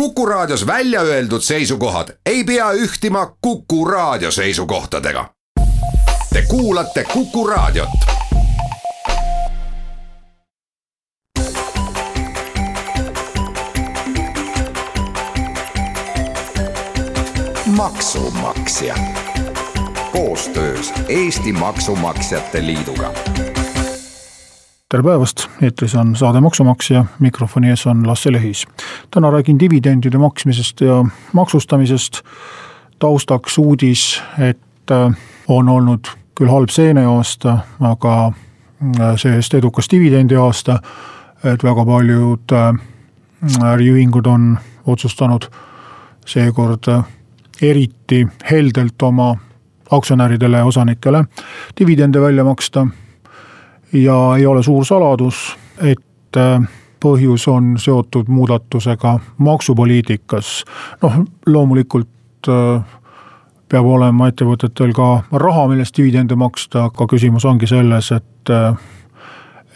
Kuku Raadios välja öeldud seisukohad ei pea ühtima Kuku Raadio seisukohtadega. Te kuulate Kuku Raadiot. maksumaksja koostöös Eesti Maksumaksjate Liiduga tere päevast, eetris on saade Maksumaksja, mikrofoni ees on Lasse Lehis. täna räägin dividendide maksmisest ja maksustamisest. taustaks uudis, et äh, on olnud küll halb seeneaasta, aga äh, see-eest edukas dividendiaasta. et väga paljud äh, äriühingud on otsustanud seekord eriti heldelt oma aktsionäridele ja osanikele dividende välja maksta ja ei ole suur saladus, et äh, põhjus on seotud muudatusega maksupoliitikas. noh, loomulikult äh, peab olema ettevõtetel ka raha, millest dividende maksta, aga küsimus ongi selles, et äh,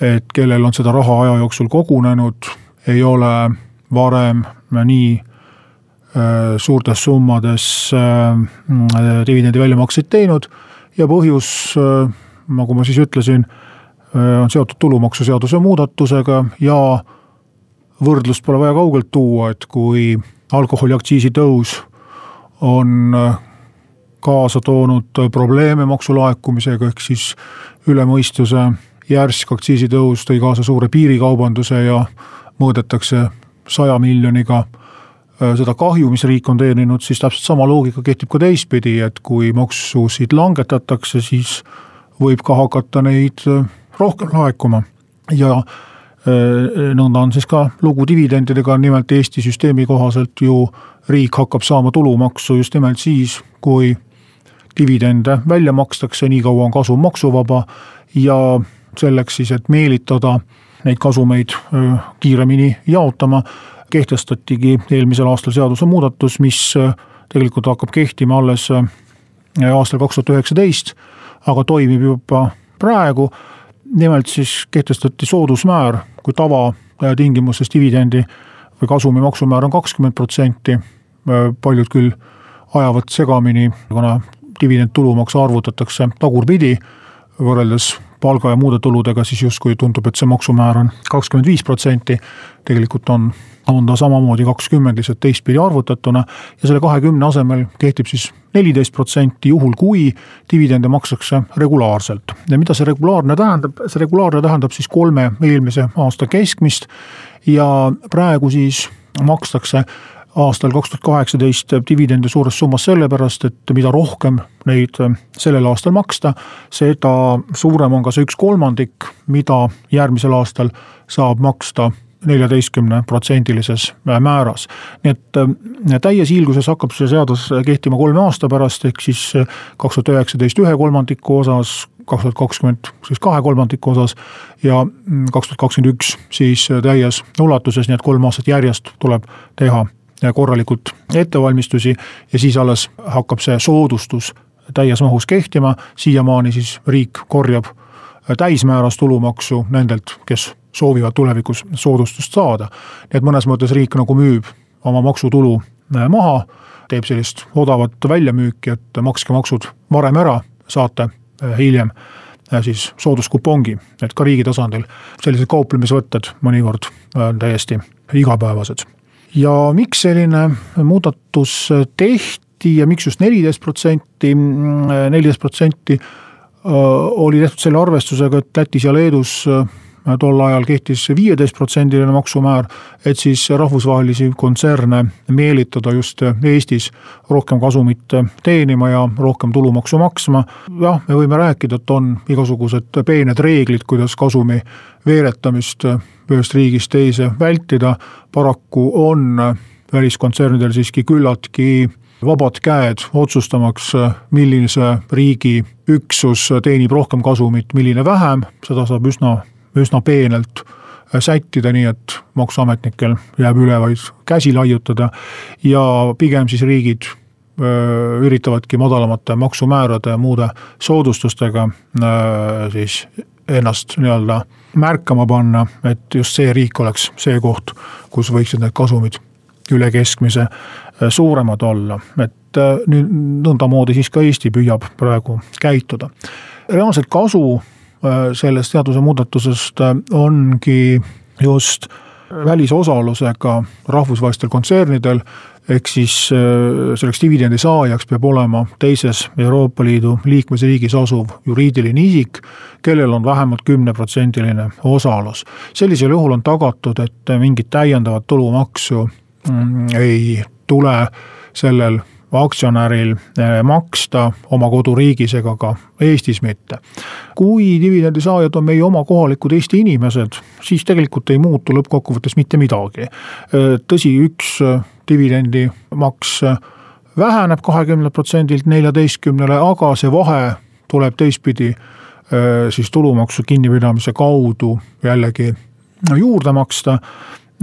et kellel on seda raha aja jooksul kogunenud, ei ole varem nii suurtes summades dividendi väljamakseid teinud ja põhjus, nagu ma siis ütlesin on seotud tulumaksuseaduse muudatusega ja võrdlust pole vaja kaugelt tuua, et kui alkoholiaktsiisi tõus on äh, kaasa toonud probleeme maksulaekumisega, ehk siis üle mõistuse järsk aktsiisitõus tõi kaasa suure piirikaubanduse ja mõõdetakse saja miljoniga äh, seda kahju, mis riik on teeninud, siis täpselt sama loogika kehtib ka teistpidi, et kui maksusid langetatakse, siis võib ka hakata neid rohkem laekuma. Ja äh, nõnda on siis ka lugu dividendidega, nimelt Eesti süsteemi kohaselt ju riik hakkab saama tulumaksu just nimelt siis, kui dividende välja makstakse, nii kaua on kasum maksuvaba ja selleks siis, et meelitada neid kasumeid äh, kiiremini jaotama, kehtestatigi eelmisel aastal seadusemuudatus, mis äh, tegelikult hakkab kehtima alles aastal kaks tuhat üheksateist, aga toimib juba praegu nimelt siis kehtestati soodusmäär, kui tavatingimustes dividendi või kasumi maksumäär on kakskümmend protsenti. paljud küll ajavad segamini, kuna dividend tulumaksu arvutatakse tagurpidi võrreldes palga ja muude tuludega, siis justkui tundub, et see maksumäär on kakskümmend viis protsenti. tegelikult on on ta samamoodi kakskümmend lihtsalt teistpidi arvutatuna ja selle kahekümne asemel kehtib siis neliteist protsenti juhul, kui dividende makstakse regulaarselt. ja mida see regulaarne tähendab, see regulaarne tähendab siis kolme eelmise aasta keskmist ja praegu siis makstakse aastal kaks tuhat kaheksateist dividende suures summas sellepärast, et mida rohkem neid sellel aastal maksta, seda suurem on ka see üks kolmandik, mida järgmisel aastal saab maksta neljateistkümne protsendilises äh, määras. nii et äh, täies hiilguses hakkab see seadus kehtima kolme aasta pärast, ehk siis äh, kaks tuhat üheksateist ühe kolmandiku osas, kaks tuhat kakskümmend siis kahe kolmandiku osas ja mm, kaks tuhat kakskümmend üks siis täies ulatuses, nii et kolm aastat järjest tuleb teha korralikult ettevalmistusi ja siis alles hakkab see soodustus täies mahus kehtima, siiamaani siis riik korjab täismääras tulumaksu nendelt, kes soovivad tulevikus soodustust saada. nii et mõnes mõttes riik nagu müüb oma maksutulu äh, maha, teeb sellist odavat väljamüüki, et makske maksud varem ära, saate äh, hiljem äh, siis sooduskupongi, et ka riigi tasandil sellised kauplemisvõtted mõnikord täiesti igapäevased. ja miks selline muudatus tehti ja miks just neliteist protsenti, neliteist protsenti oli tehtud selle arvestusega, et Lätis ja Leedus tol ajal kehtis viieteistprotsendiline maksumäär, et siis rahvusvahelisi kontserne meelitada just Eestis rohkem kasumit teenima ja rohkem tulumaksu maksma. jah, me võime rääkida, et on igasugused peened reeglid, kuidas kasumi veeretamist ühest riigist teise vältida, paraku on väliskontsernidel siiski küllaltki vabad käed otsustamaks, millise riigi üksus teenib rohkem kasumit, milline vähem, seda saab üsna üsna peenelt sättida, nii et maksuametnikel jääb üle vaid käsi laiutada. Ja pigem siis riigid üritavadki madalamate maksumäärade ja muude soodustustega siis ennast nii-öelda märkama panna, et just see riik oleks see koht, kus võiksid need kasumid üle keskmise suuremad olla, et nüüd nõndamoodi siis ka Eesti püüab praegu käituda. reaalselt kasu sellest seadusemuudatusest ongi just välisosalusega rahvusvahelistel kontsernidel ehk siis äh, selleks dividendi saajaks peab olema teises Euroopa Liidu liikmesriigis asuv juriidiline isik, kellel on vähemalt kümneprotsendiline osalus. sellisel juhul on tagatud, et mingit täiendavat tulumaksu ei tule sellel aktsionäril eh, maksta oma koduriigis ega ka Eestis mitte. kui dividendi saajad on meie oma kohalikud Eesti inimesed, siis tegelikult ei muutu lõppkokkuvõttes mitte midagi. Eh, tõsi, üks eh, dividendimaks väheneb kahekümnelt protsendilt neljateistkümnele, aga see vahe tuleb teistpidi siis tulumaksu kinnipidamise kaudu jällegi juurde maksta.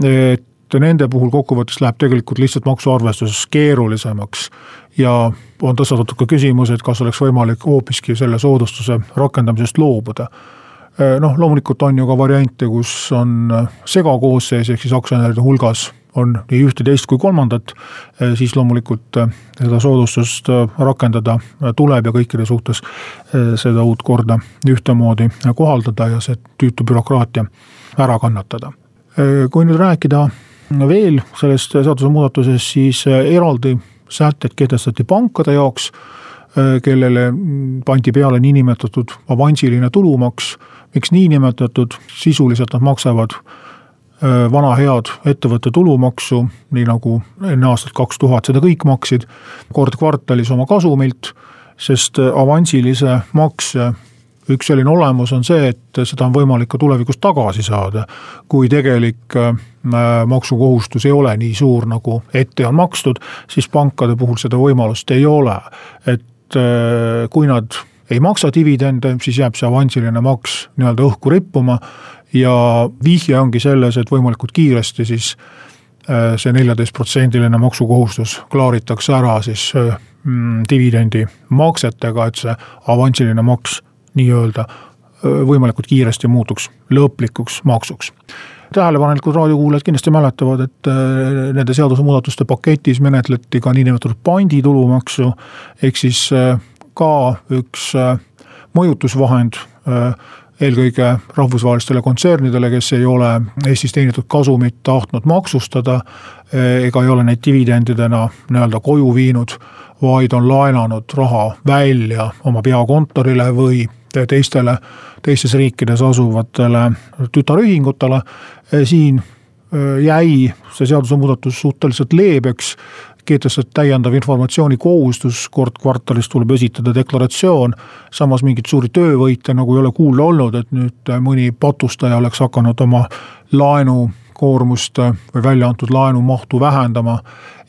et nende puhul kokkuvõttes läheb tegelikult lihtsalt maksuarvestuses keerulisemaks. ja on tõstatatud ka küsimus, et kas oleks võimalik hoopiski selle soodustuse rakendamisest loobuda. noh, loomulikult on ju ka variante, kus on segakoosseis, ehk siis aktsionäride hulgas on nii ühte, teist kui kolmandat, siis loomulikult seda soodustust rakendada tuleb ja kõikide suhtes seda uut korda ühtemoodi kohaldada ja see tüütu bürokraatia ära kannatada. kui nüüd rääkida veel sellest seadusemuudatusest, siis äh, eraldi sätted kehtestati pankade jaoks, äh, kellele pandi peale niinimetatud avansiline tulumaks. miks niinimetatud, sisuliselt nad maksavad äh, vana head ettevõtte tulumaksu, nii nagu enne aastat kaks tuhat seda kõik maksid, kord kvartalis oma kasumilt, sest avansilise makse üks selline olemus on see, et seda on võimalik ka tulevikus tagasi saada, kui tegelik äh, maksukohustus ei ole nii suur, nagu ette on makstud, siis pankade puhul seda võimalust ei ole. et äh, kui nad ei maksa dividende, siis jääb see avansiline maks nii-öelda õhku rippuma ja vihje ongi selles, et võimalikult kiiresti siis äh, see neljateistprotsendiline maksukohustus klaaritakse ära siis mm, dividendi maksetega, et see avansiline maks nii-öelda võimalikult kiiresti muutuks lõplikuks maksuks tähelepanelikud raadiokuulajad kindlasti mäletavad, et nende seadusemuudatuste paketis menetleti ka niinimetatud panditulumaksu. ehk siis ka üks mõjutusvahend eelkõige rahvusvahelistele kontsernidele, kes ei ole Eestis teenitud kasumit tahtnud maksustada. ega ei ole neid dividendidena nii-öelda koju viinud, vaid on laenanud raha välja oma peakontorile või teistele, teistes riikides asuvatele tütarühingutele. siin äh, jäi see seadusemuudatus suhteliselt leebeks kehtestati täiendav informatsioonikohustus, kord kvartalis tuleb esitada deklaratsioon. samas mingeid suuri töövõite nagu ei ole kuulda olnud, et nüüd mõni patustaja oleks hakanud oma laenukoormust või välja antud laenu mahtu vähendama.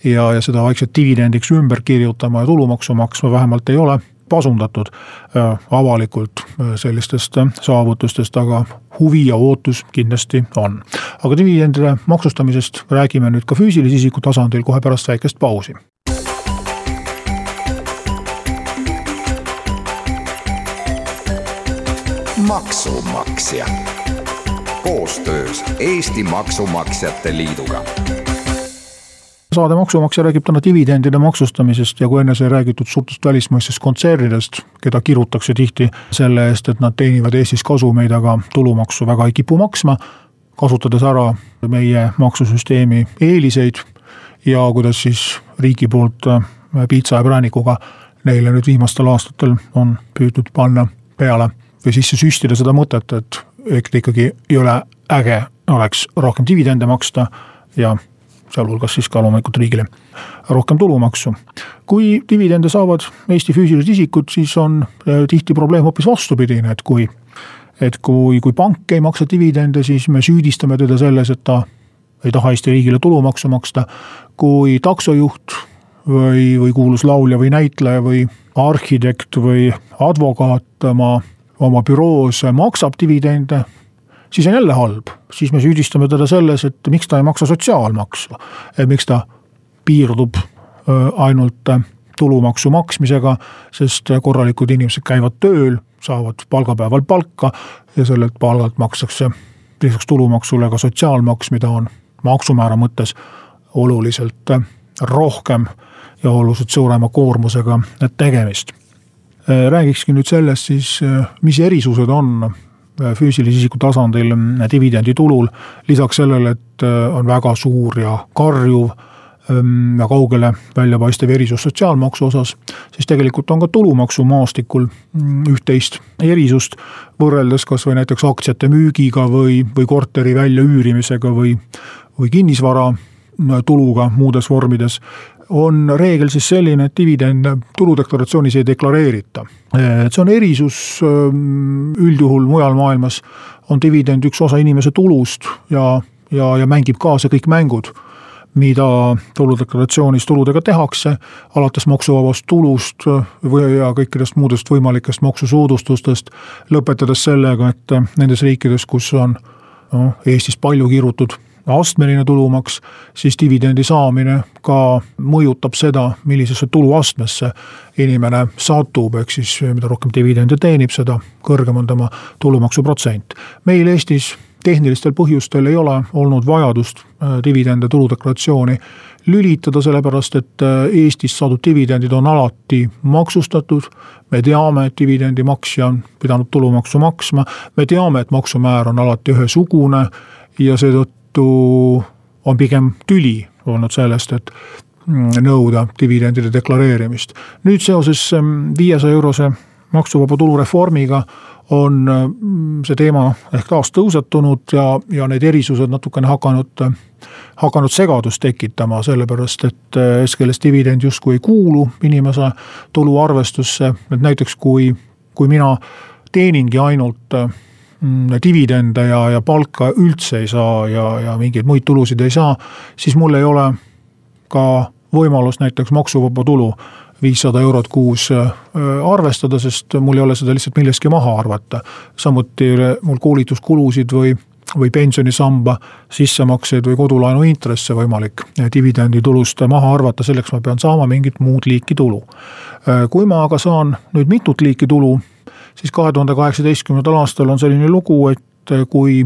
ja, ja seda vaikselt dividendiks ümber kirjutama ja tulumaksu maksma vähemalt ei ole pasundatud äh, avalikult äh, sellistest äh, saavutustest, aga huvi ja ootus kindlasti on. aga dividendide maksustamisest räägime nüüd ka füüsilise isiku tasandil kohe pärast väikest pausi. maksumaksja koostöös Eesti Maksumaksjate Liiduga saade Maksumaksja räägib täna dividendide maksustamisest ja kui enne sai räägitud suurtest välismaistest kontsernidest, keda kirutakse tihti selle eest, et nad teenivad Eestis kasumeid, aga tulumaksu väga ei kipu maksma, kasutades ära meie maksusüsteemi eeliseid ja kuidas siis riigi poolt äh, piitsa ja präänikuga neile nüüd viimastel aastatel on püüdnud panna peale või sisse süstida seda mõtet, et et ikkagi jõle äge oleks rohkem dividende maksta ja sealhulgas siis ka loomulikult riigile rohkem tulumaksu. kui dividende saavad Eesti füüsilised isikud, siis on äh, tihti probleem hoopis vastupidine, et kui et kui, kui pank ei maksa dividende, siis me süüdistame teda selles, et ta ei taha Eesti riigile tulumaksu maksta. kui taksojuht või, või kuulus laulja või näitleja või arhitekt või advokaat oma, oma büroos maksab dividende, siis on jälle halb, siis me süüdistame teda selles, et miks ta ei maksa sotsiaalmaksu. miks ta piirdub ainult tulumaksu maksmisega, sest korralikud inimesed käivad tööl, saavad palgapäeval palka ja sellelt palgalt makstakse lisaks tulumaksule ka sotsiaalmaks, mida on maksumäära mõttes oluliselt rohkem ja oluliselt suurema koormusega tegemist. räägikski nüüd sellest siis, mis erisused on füüsilise isiku tasandil dividenditulul, lisaks sellele, et on väga suur ja karjuv ja kaugele välja paistev erisus sotsiaalmaksu osas, siis tegelikult on ka tulumaksumaastikul mm, üht-teist erisust võrreldes kasvõi näiteks aktsiate müügiga või, või korteri väljaüürimisega või, või kinnisvara tuluga muudes vormides on reegel siis selline, et dividende tuludeklaratsioonis ei deklareerita. et see on erisus üldjuhul mujal maailmas on dividend üks osa inimese tulust ja, ja, ja mängib kaasa kõik mängud mida tuludeklaratsioonis tuludega tehakse, alates maksuvabast tulust või, ja kõikidest muudest võimalikest maksusoodustustest, lõpetades sellega, et nendes riikides, kus on noh, Eestis palju kirutud astmeline tulumaks, siis dividendi saamine ka mõjutab seda, millisesse tuluastmesse inimene satub, ehk siis mida rohkem dividende teenib, seda kõrgem on tema tulumaksuprotsent. meil Eestis tehnilistel põhjustel ei ole olnud vajadust äh, dividende tuludeklaratsiooni lülitada, sellepärast et äh, Eestis saadud dividendid on alati maksustatud. me teame, et dividendi maksja on pidanud tulumaksu maksma, me teame, et maksumäär on alati ühesugune ja seetõttu on pigem tüli olnud sellest, et mm, nõuda dividendide deklareerimist. nüüd seoses ähm, viiesaja eurose maksuvaba tulu reformiga on mm, see teema ehk taas tõusetunud ja, ja need erisused natukene hakanud, hakanud segadust tekitama, sellepärast et SKL-s dividend justkui ei kuulu inimese tuluarvestusse, et näiteks kui, kui mina teeningi ainult mm, dividende ja, ja palka üldse ei saa ja, ja mingeid muid tulusid ei saa, siis mul ei ole ka võimalust näiteks maksuvaba tulu viissada eurot kuus äh, arvestada, sest mul ei ole seda lihtsalt millestki maha arvata. samuti mul koolituskulusid või, või pensionisamba sissemakseid või kodulaenu intresse võimalik dividenditulust maha arvata, selleks ma pean saama mingit muud liiki tulu. Äh, kui ma aga saan nüüd mitut liiki tulu, siis kahe tuhande kaheksateistkümnendal aastal on selline lugu, et kui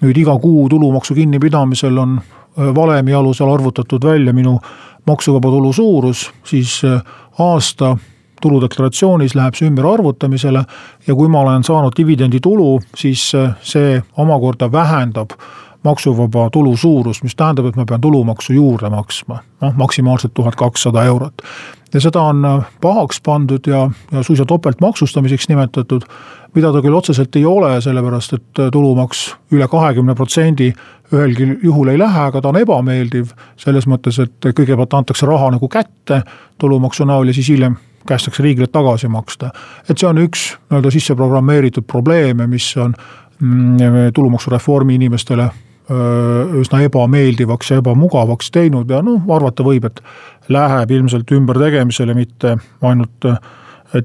nüüd iga kuu tulumaksu kinnipidamisel on äh, valemi alusel arvutatud välja minu maksuvaba tulu suurus, siis aasta tuludeklaratsioonis läheb see ümberarvutamisele ja kui ma olen saanud dividenditulu, siis see omakorda vähendab maksuvaba tulu suurust, mis tähendab, et ma pean tulumaksu juurde maksma, noh maksimaalselt tuhat kakssada eurot. Ja seda on äh, pahaks pandud ja, ja suisa topeltmaksustamiseks nimetatud, mida ta küll otseselt ei ole, sellepärast et äh, tulumaks üle kahekümne protsendi ühelgi juhul ei lähe, aga ta on ebameeldiv selles mõttes, et kõigepealt antakse raha nagu kätte tulumaksu näol ja siis hiljem kästakse riigile tagasi maksta. et see on üks nii-öelda sisse programmeeritud probleeme, mis on mm, tulumaksureformi inimestele üsna ebameeldivaks ja ebamugavaks teinud ja noh, arvata võib, et läheb ilmselt ümbertegemisele mitte ainult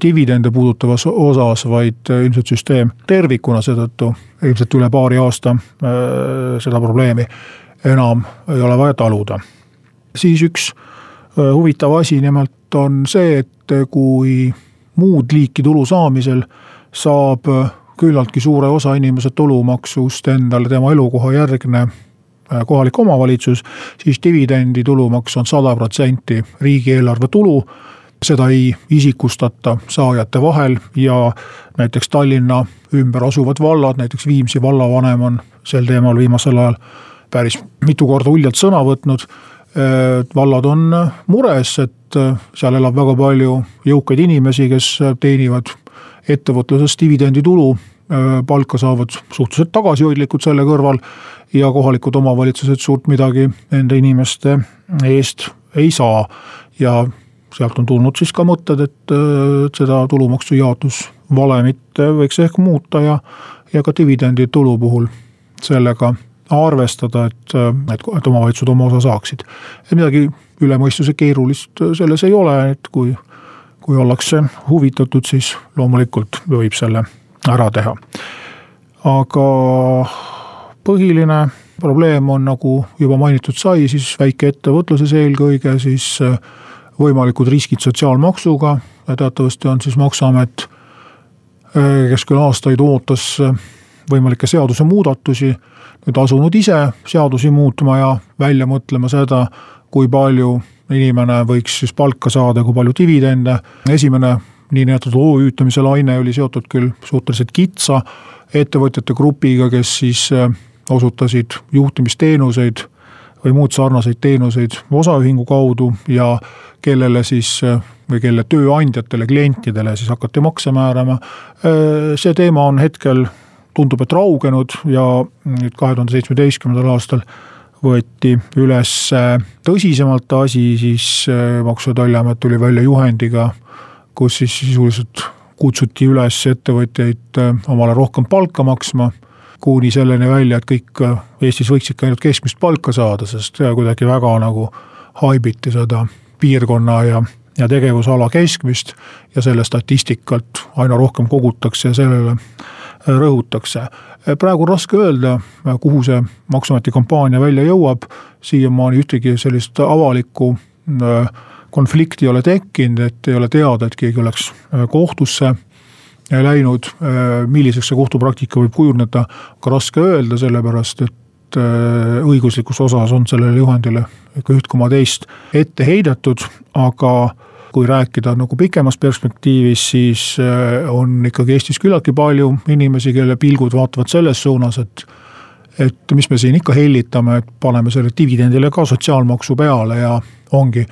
dividende puudutavas osas, vaid ilmselt süsteem tervikuna, seetõttu ilmselt üle paari aasta seda probleemi enam ei ole vaja taluda. siis üks huvitav asi nimelt on see, et kui muud liiki tulu saamisel saab küllaltki suure osa inimese tulumaksust endale tema elukoha järgne äh, kohalik omavalitsus, siis dividendi tulumaks on sada protsenti riigieelarve tulu. seda ei isikustata saajate vahel ja näiteks Tallinna ümber asuvad vallad, näiteks Viimsi vallavanem on sel teemal viimasel ajal päris mitu korda uljalt sõna võtnud. Äh, vallad on mures, et äh, seal elab väga palju jõukaid inimesi, kes teenivad ettevõtluses dividenditulu äh, palka saavad suhteliselt tagasihoidlikud selle kõrval ja kohalikud omavalitsused suurt midagi nende inimeste eest ei saa. ja sealt on tulnud siis ka mõtted, et äh, seda tulumaksu jaotusvalemit võiks ehk muuta ja, ja ka dividenditulu puhul sellega arvestada, et, et, et omavalitsused oma osa saaksid. et midagi üle mõistuse keerulist selles ei ole, et kui kui ollakse huvitatud, siis loomulikult võib selle ära teha. aga põhiline probleem on, nagu juba mainitud sai, siis väikeettevõtluses eelkõige siis äh, võimalikud riskid sotsiaalmaksuga ja teatavasti on siis maksuamet, äh, kes küll aastaid ootas äh, võimalikke seadusemuudatusi, nüüd asunud ise seadusi muutma ja välja mõtlema seda, kui palju inimene võiks siis palka saada, kui palju dividende. esimene niinimetatud OÜ-tamise laine oli seotud küll suhteliselt kitsa ettevõtjate grupiga, kes siis äh, osutasid juhtimisteenuseid või muud sarnaseid teenuseid osaühingu kaudu ja kellele siis või kelle tööandjatele, klientidele siis hakati makse määrama. Äh, see teema on hetkel, tundub, et raugenud ja nüüd kahe tuhande seitsmeteistkümnendal aastal võeti üles tõsisemalt asi, siis äh, Maksu- ja Tolliamet tuli välja juhendiga, kus siis sisuliselt kutsuti üles ettevõtjaid äh, omale rohkem palka maksma kuni selleni välja, et kõik äh, Eestis võiksidki ainult keskmist palka saada, sest kuidagi väga nagu haibiti seda piirkonna ja, ja tegevusala keskmist ja selle statistikat aina rohkem kogutakse ja sellele rõhutakse. praegu raske öelda, kuhu see maksuameti kampaania välja jõuab, siiamaani ühtegi sellist avalikku äh, konflikti ei ole tekkinud, et ei ole teada, et keegi oleks äh, kohtusse äh, läinud, milliseks see kohtupraktika võib kujuneda, ka raske öelda, sellepärast et õiguslikus osas on sellele juhendile ikka üht koma teist ette heidetud, aga kui rääkida nagu pikemas perspektiivis, siis äh, on ikkagi Eestis küllaltki palju inimesi, kelle pilgud vaatavad selles suunas, et et mis me siin ikka hellitame, et paneme selle dividendile ka sotsiaalmaksu peale ja ongi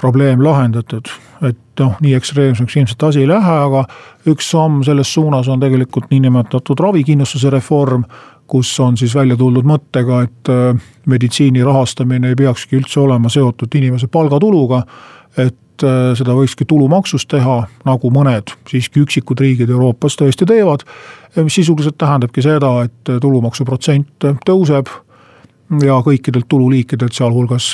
probleem lahendatud. et noh, nii ekstreemseks ilmselt asi ei lähe, aga üks samm selles suunas on tegelikult niinimetatud ravikindlustuse reform, kus on siis välja tuldud mõttega, et äh, meditsiini rahastamine ei peakski üldse olema seotud inimese palgatuluga, et äh, seda võikski tulumaksust teha, nagu mõned siiski üksikud riigid Euroopas tõesti teevad. mis sisuliselt tähendabki seda, et tulumaksuprotsent tõuseb ja kõikidelt tululiikidelt, sealhulgas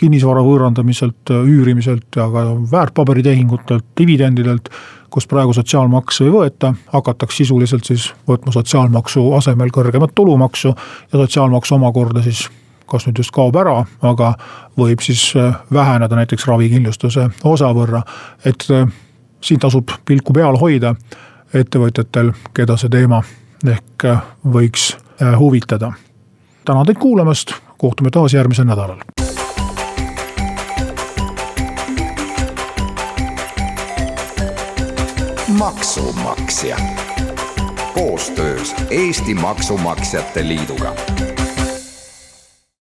kinnisvara võõrandamiselt, üürimiselt ja ka väärtpaberitehingutelt, dividendidelt, kus praegu sotsiaalmaksu ei võeta, hakatakse sisuliselt siis võtma sotsiaalmaksu asemel kõrgemat tulumaksu ja sotsiaalmaks omakorda siis kas nüüd just kaob ära, aga võib siis äh, väheneda näiteks ravikindlustuse osa võrra. et äh, siin tasub pilku peal hoida ettevõtjatel, keda see teema ehk äh, võiks huvitada. Tänan teid kuulamast, kohtume taas järgmisel nädalal. maksumaksja. Koostöös Eesti Maksumaksjate Liiduga